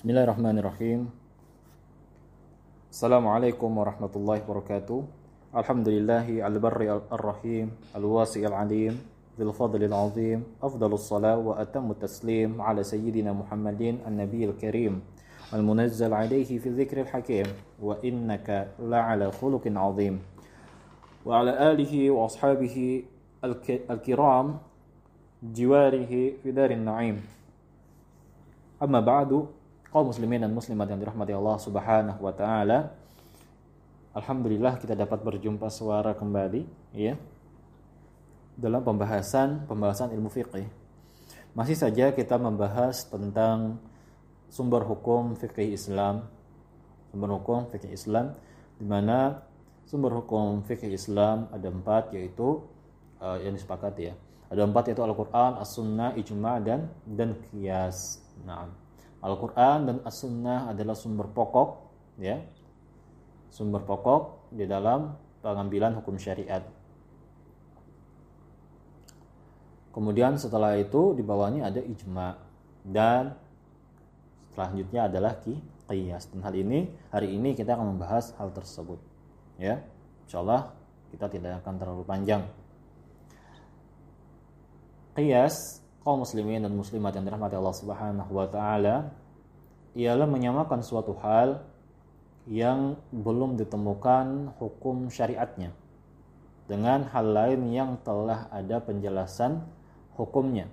Bismillahirrahmanirrahim. Assalamualaikum warahmatullahi wabarakatuh. Alhamdulillahi al-barri al-rahim, al-wasi al-alim, ذي الفضل العظيم أفضل الصلاة وأتم التسليم على سيدنا محمد النبي الكريم المنزل عليه في الذكر الحكيم وإنك لعلى خلق عظيم وعلى آله وأصحابه الكرام جواره في دار النعيم أما بعد kaum muslimin dan muslimat yang dirahmati Allah Subhanahu wa taala. Alhamdulillah kita dapat berjumpa suara kembali ya dalam pembahasan pembahasan ilmu fikih. Masih saja kita membahas tentang sumber hukum fikih Islam, sumber hukum fikih Islam di mana sumber hukum fikih Islam ada empat yaitu uh, yang disepakati ya. Ada empat yaitu Al-Quran, As-Sunnah, Ijma' dan dan Qiyas. Nah, Al-Quran dan As-Sunnah adalah sumber pokok ya. Sumber pokok di dalam pengambilan hukum syariat. Kemudian setelah itu di bawahnya ada ijma. Dan selanjutnya adalah qiyas. Dan hal ini hari ini kita akan membahas hal tersebut ya. Insyaallah kita tidak akan terlalu panjang. Qiyas kaum muslimin dan muslimat yang dirahmati Allah Subhanahu wa taala ialah menyamakan suatu hal yang belum ditemukan hukum syariatnya dengan hal lain yang telah ada penjelasan hukumnya.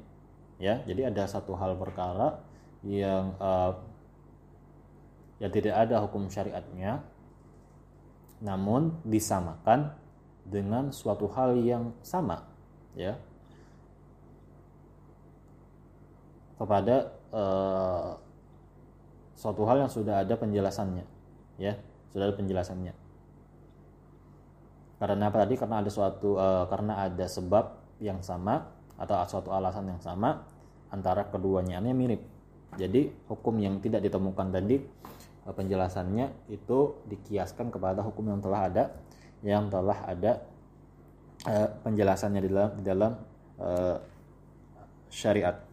Ya jadi ada satu hal perkara yang uh, ya tidak ada hukum syariatnya namun disamakan dengan suatu hal yang sama ya kepada uh, suatu hal yang sudah ada penjelasannya ya. Sudah ada penjelasannya. Karena apa tadi? Karena ada suatu uh, karena ada sebab yang sama atau suatu alasan yang sama antara keduanya ini mirip. Jadi hukum yang tidak ditemukan tadi uh, penjelasannya itu dikiaskan kepada hukum yang telah ada yang telah ada uh, penjelasannya di dalam di dalam uh, syariat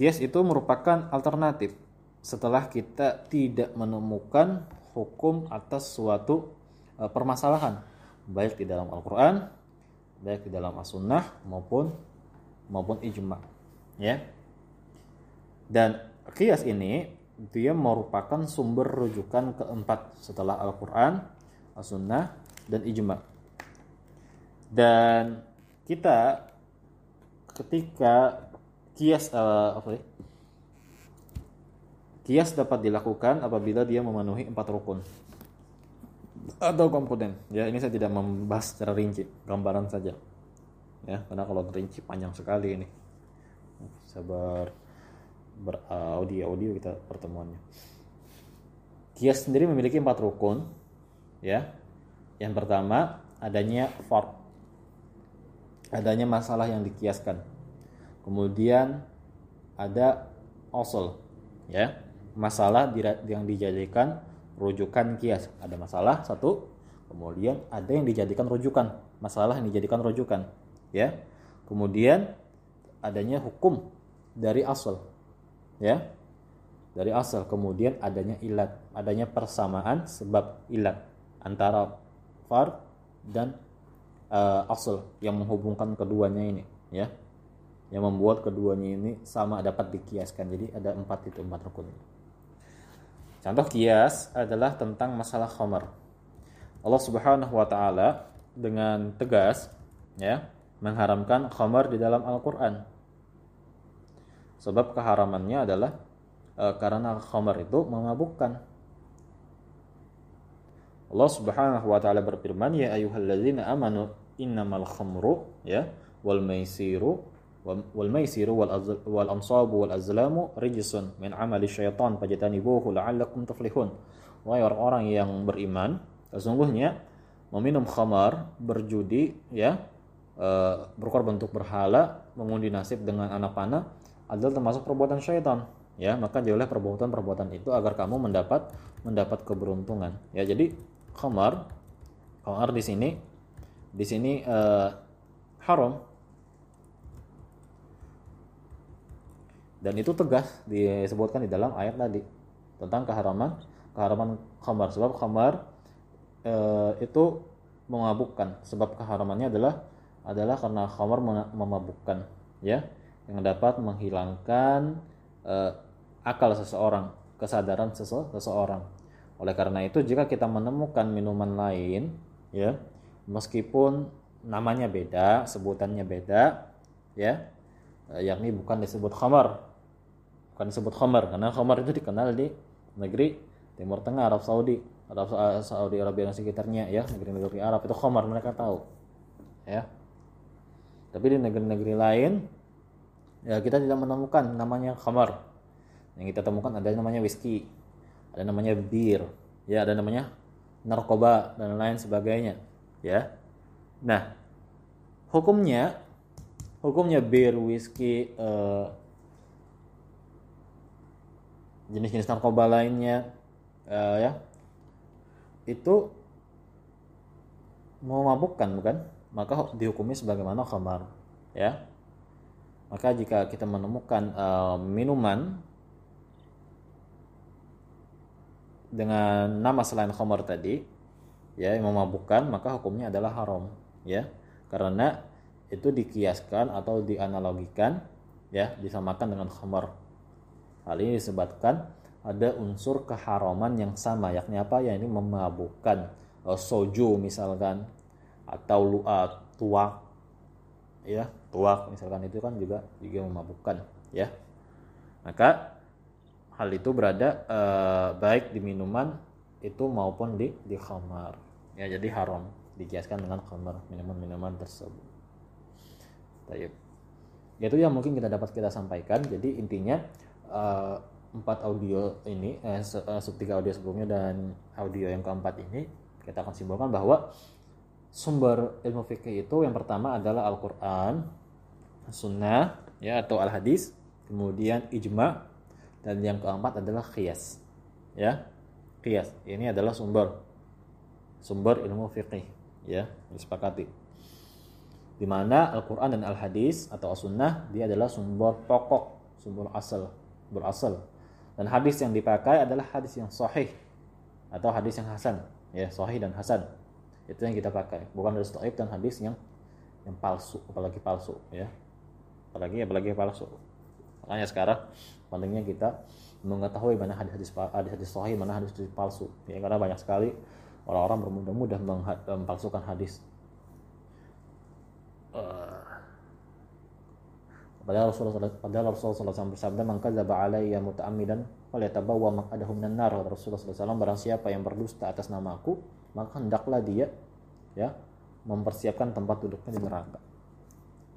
Kias itu merupakan alternatif setelah kita tidak menemukan hukum atas suatu e, permasalahan baik di dalam Al-Qur'an, baik di dalam As-Sunnah maupun maupun ijma. Ya. Dan kias ini dia merupakan sumber rujukan keempat setelah Al-Qur'an, As-Sunnah dan ijma. Dan kita ketika kias uh, apa ya? Kias dapat dilakukan apabila dia memenuhi empat rukun atau komponen. Ya, ini saya tidak membahas secara rinci, gambaran saja. Ya, karena kalau rinci panjang sekali ini. Sabar beraudio audio kita pertemuannya. Kias sendiri memiliki empat rukun. Ya. Yang pertama adanya fard. Adanya masalah yang dikiaskan kemudian ada osol ya. Masalah yang dijadikan rujukan kias. Ada masalah satu kemudian ada yang dijadikan rujukan. Masalah yang dijadikan rujukan ya. Kemudian adanya hukum dari asal ya. Dari asal kemudian adanya ilat. Adanya persamaan sebab ilat antara far dan uh, asal yang menghubungkan keduanya ini ya yang membuat keduanya ini sama dapat dikiaskan. Jadi ada empat itu empat rukun. Contoh kias adalah tentang masalah khamar. Allah Subhanahu wa taala dengan tegas ya mengharamkan khamar di dalam Al-Qur'an. Sebab keharamannya adalah e, karena khamar itu memabukkan. Allah Subhanahu wa taala berfirman ya ayyuhalladzina amanu innamal khamru ya wal maisiru wal maisiru wal ansabu wal azlamu rijsun min amali syaitan. Fajtanibuhu la'allakum wahai orang-orang yang beriman sesungguhnya meminum khamar berjudi ya e, berkorban untuk berhala mengundi nasib dengan anak panah adalah termasuk perbuatan syaitan. Ya maka jauhlah perbuatan-perbuatan itu agar kamu mendapat mendapat keberuntungan. Ya jadi khamar khamar di sini di sini uh, haram dan itu tegas disebutkan di dalam ayat tadi tentang keharaman keharaman khamar. Sebab khamar e, itu memabukkan. Sebab keharamannya adalah adalah karena khamar memabukkan ya. Yang dapat menghilangkan e, akal seseorang kesadaran sese seseorang. Oleh karena itu jika kita menemukan minuman lain ya meskipun namanya beda sebutannya beda ya eh, yakni bukan disebut khamar bukan disebut khamar karena khamar itu dikenal di negeri Timur Tengah Arab Saudi. Arab Saudi Arabia dan sekitarnya ya negeri-negeri Arab. Itu khamar mereka tahu ya. Tapi di negeri-negeri lain ya kita tidak menemukan namanya khamar. Yang kita temukan ada namanya whisky ada namanya bir ya ada namanya narkoba dan lain sebagainya ya. Nah hukumnya hukumnya bir whisky uh, jenis-jenis narkoba lainnya uh, ya. Itu memabukkan bukan? Maka dihukumi sebagaimana khamar ya. Maka jika kita menemukan uh, minuman dengan nama selain khamar tadi ya yang memabukkan maka hukumnya adalah haram ya. Karena itu dikiaskan atau dianalogikan ya disamakan dengan khamar hal ini disebabkan ada unsur keharaman yang sama yakni apa? Ya ini memabukkan uh, soju misalkan atau luat tuak ya tuak misalkan itu kan juga juga memabukkan ya. Maka hal itu berada uh, baik di minuman itu maupun di di khamar. Ya jadi haram dikiaskan dengan khamar minuman-minuman tersebut. Tayyip. itu yang mungkin kita dapat kita sampaikan. Jadi intinya uh, empat audio ini eh, eh, sub audio sebelumnya dan audio yang keempat ini kita akan simpulkan bahwa sumber ilmu fikih itu yang pertama adalah Al-Quran Sunnah ya atau Al-Hadis kemudian ijma dan yang keempat adalah qiyas ya. Qiyas ini adalah sumber sumber ilmu fikih ya disepakati. Di mana Al-Qur'an dan Al-Hadis atau As-Sunnah dia adalah sumber pokok sumber asal berasal. Dan hadis yang dipakai adalah hadis yang sahih atau hadis yang hasan. Ya sahih dan hasan. Itu yang kita pakai. Bukan hadis dhaif dan hadis yang yang palsu apalagi palsu ya. Apalagi apalagi palsu. Makanya sekarang pentingnya kita mengetahui mana hadis-hadis hadis-hadis sahih, mana hadis-hadis palsu. Ya, karena banyak sekali orang-orang bermudah-mudah mempalsukan hadis. Uh, padahal Rasulullah padahal Rasulullah SAW bersabda man kadzaba alayya muta'ammidan falyatabawwa maq'adahu minan nar Rasulullah SAW barang siapa yang berdusta atas namaku maka hendaklah dia ya mempersiapkan tempat duduknya di neraka.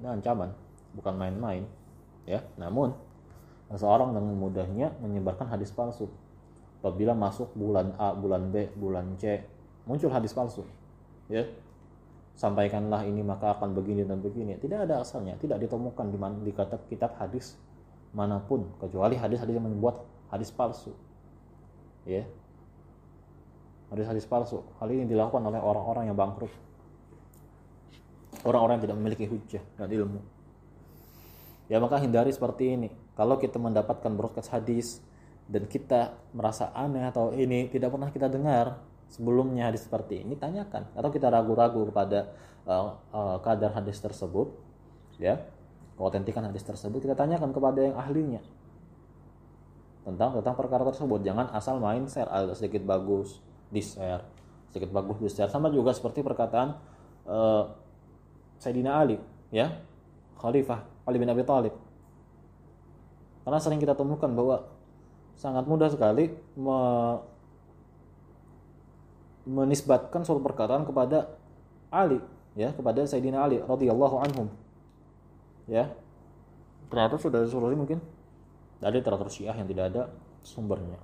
Ini ancaman, bukan main-main. Ya, namun seseorang dengan mudahnya menyebarkan hadis palsu. Apabila masuk bulan A, bulan B, bulan C, muncul hadis palsu. Ya. Sampaikanlah ini maka akan begini dan begini. Tidak ada asalnya, tidak ditemukan di mana di kata kitab hadis mana pun kecuali hadis-hadis yang membuat hadis palsu. Ya. Hadis-hadis palsu. Hal ini dilakukan oleh orang-orang yang bangkrut. Orang-orang yang tidak memiliki hujah dan ilmu. Ya maka hindari seperti ini kalau kita mendapatkan broadcast hadis dan kita merasa aneh atau ini tidak pernah kita dengar sebelumnya hadis seperti ini tanyakan. Atau kita ragu-ragu kepada uh, uh, kadar hadis tersebut ya. Keautentikan hadis tersebut kita tanyakan kepada yang ahlinya tentang tentang perkara tersebut. Jangan asal main share. Ada sedikit bagus di share sedikit bagus di share sama juga seperti perkataan uh, Sayyidina Ali ya. Khalifah Ali bin Abi Thalib. Karena sering kita temukan bahwa sangat mudah sekali menisbatkan suatu perkataan kepada Ali ya kepada Sayyidina Ali radhiyallahu anhum. Ya. Ternyata sudah disuruh mungkin dari literatur Syiah yang tidak ada sumbernya.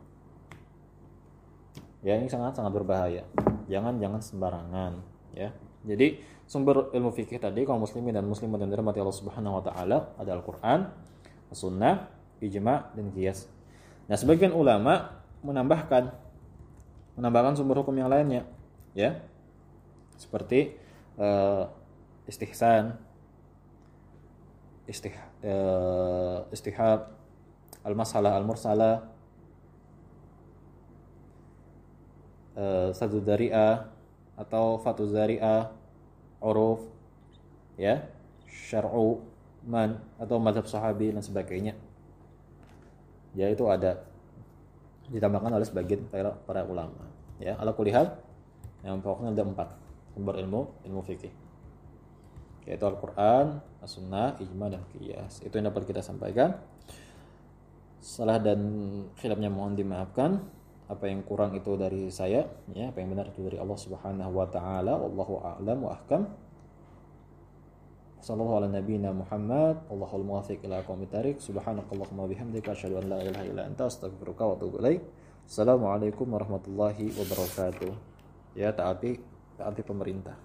Ya ini sangat sangat berbahaya. Jangan jangan sembarangan ya. Jadi sumber ilmu fikih tadi kaum muslimin dan muslimat yang dirahmati Allah Subhanahu wa taala ada Al-Qur'an, Sunnah, ijma dan kias. Nah, sebagian ulama menambahkan menambahkan sumber hukum yang lainnya, ya. Seperti uh, istihsan, istih uh, istihab, al-masalah al-mursalah uh, satu dari'ah atau fatu zari'ah uruf ya syar'u man atau madhab sahabi dan sebagainya ya itu ada ditambahkan oleh sebagian para, para ulama. Ya ala kulihal yang pokoknya ada empat. Sumber ilmu ilmu fikih. Yaitu Al-Quran, As-Sunnah, Ijma, dan Qiyas. Itu yang dapat kita sampaikan. Salah dan khilafnya mohon dimaafkan. Apa yang kurang itu dari saya ya. Apa yang benar itu dari Allah Subhanahu wa taala. Wallahu a'lam wa ahkam صلى الله على نبينا محمد. الله الموافق إلى قوم التاريخ. سبحانك اللهم وبحمدك أشهد أن لا إله إلا أنت أستغفرك وأتوب إليك. السلام عليكم warahmatullahi wabarakatuh ya taati taati pemerintah